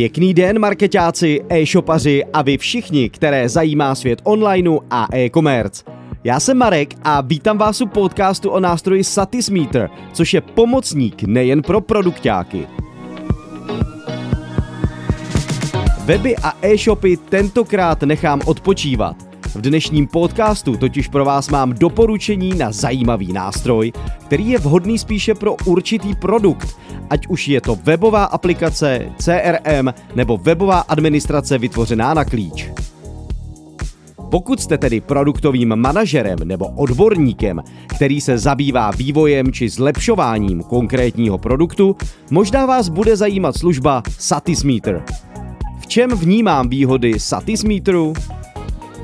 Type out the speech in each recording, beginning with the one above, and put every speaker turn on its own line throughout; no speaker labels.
Pěkný den, marketáci, e-shopaři a vy všichni, které zajímá svět onlineu a e-commerce. Já jsem Marek a vítám vás u podcastu o nástroji Satismeter, což je pomocník nejen pro produktáky. Weby a e-shopy tentokrát nechám odpočívat. V dnešním podcastu totiž pro vás mám doporučení na zajímavý nástroj, který je vhodný spíše pro určitý produkt, ať už je to webová aplikace, CRM nebo webová administrace vytvořená na klíč. Pokud jste tedy produktovým manažerem nebo odborníkem, který se zabývá vývojem či zlepšováním konkrétního produktu, možná vás bude zajímat služba Satismeter. V čem vnímám výhody Satismeteru?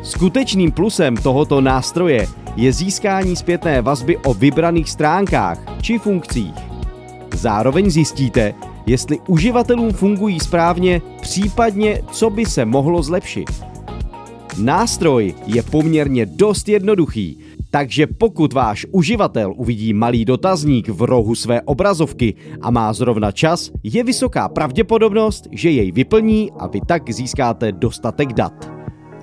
Skutečným plusem tohoto nástroje je získání zpětné vazby o vybraných stránkách či funkcích. Zároveň zjistíte, jestli uživatelům fungují správně, případně co by se mohlo zlepšit. Nástroj je poměrně dost jednoduchý, takže pokud váš uživatel uvidí malý dotazník v rohu své obrazovky a má zrovna čas, je vysoká pravděpodobnost, že jej vyplní a vy tak získáte dostatek dat.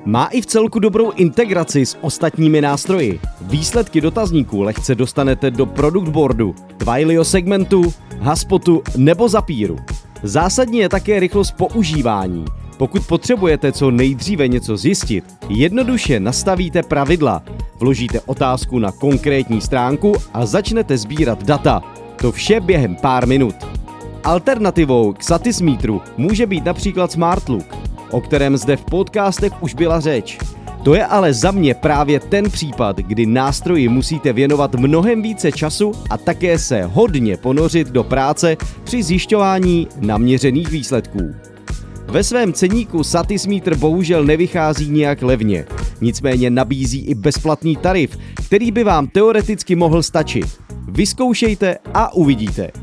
Má i v celku dobrou integraci s ostatními nástroji. Výsledky dotazníků lehce dostanete do product boardu, Twilio segmentu, Haspotu nebo Zapíru. Zásadní je také rychlost používání. Pokud potřebujete co nejdříve něco zjistit, jednoduše nastavíte pravidla, vložíte otázku na konkrétní stránku a začnete sbírat data. To vše během pár minut. Alternativou k Satismetru může být například Smartlook, o kterém zde v podcastech už byla řeč. To je ale za mě právě ten případ, kdy nástroji musíte věnovat mnohem více času a také se hodně ponořit do práce při zjišťování naměřených výsledků. Ve svém ceníku Satismeter bohužel nevychází nijak levně, nicméně nabízí i bezplatný tarif, který by vám teoreticky mohl stačit. Vyzkoušejte a uvidíte.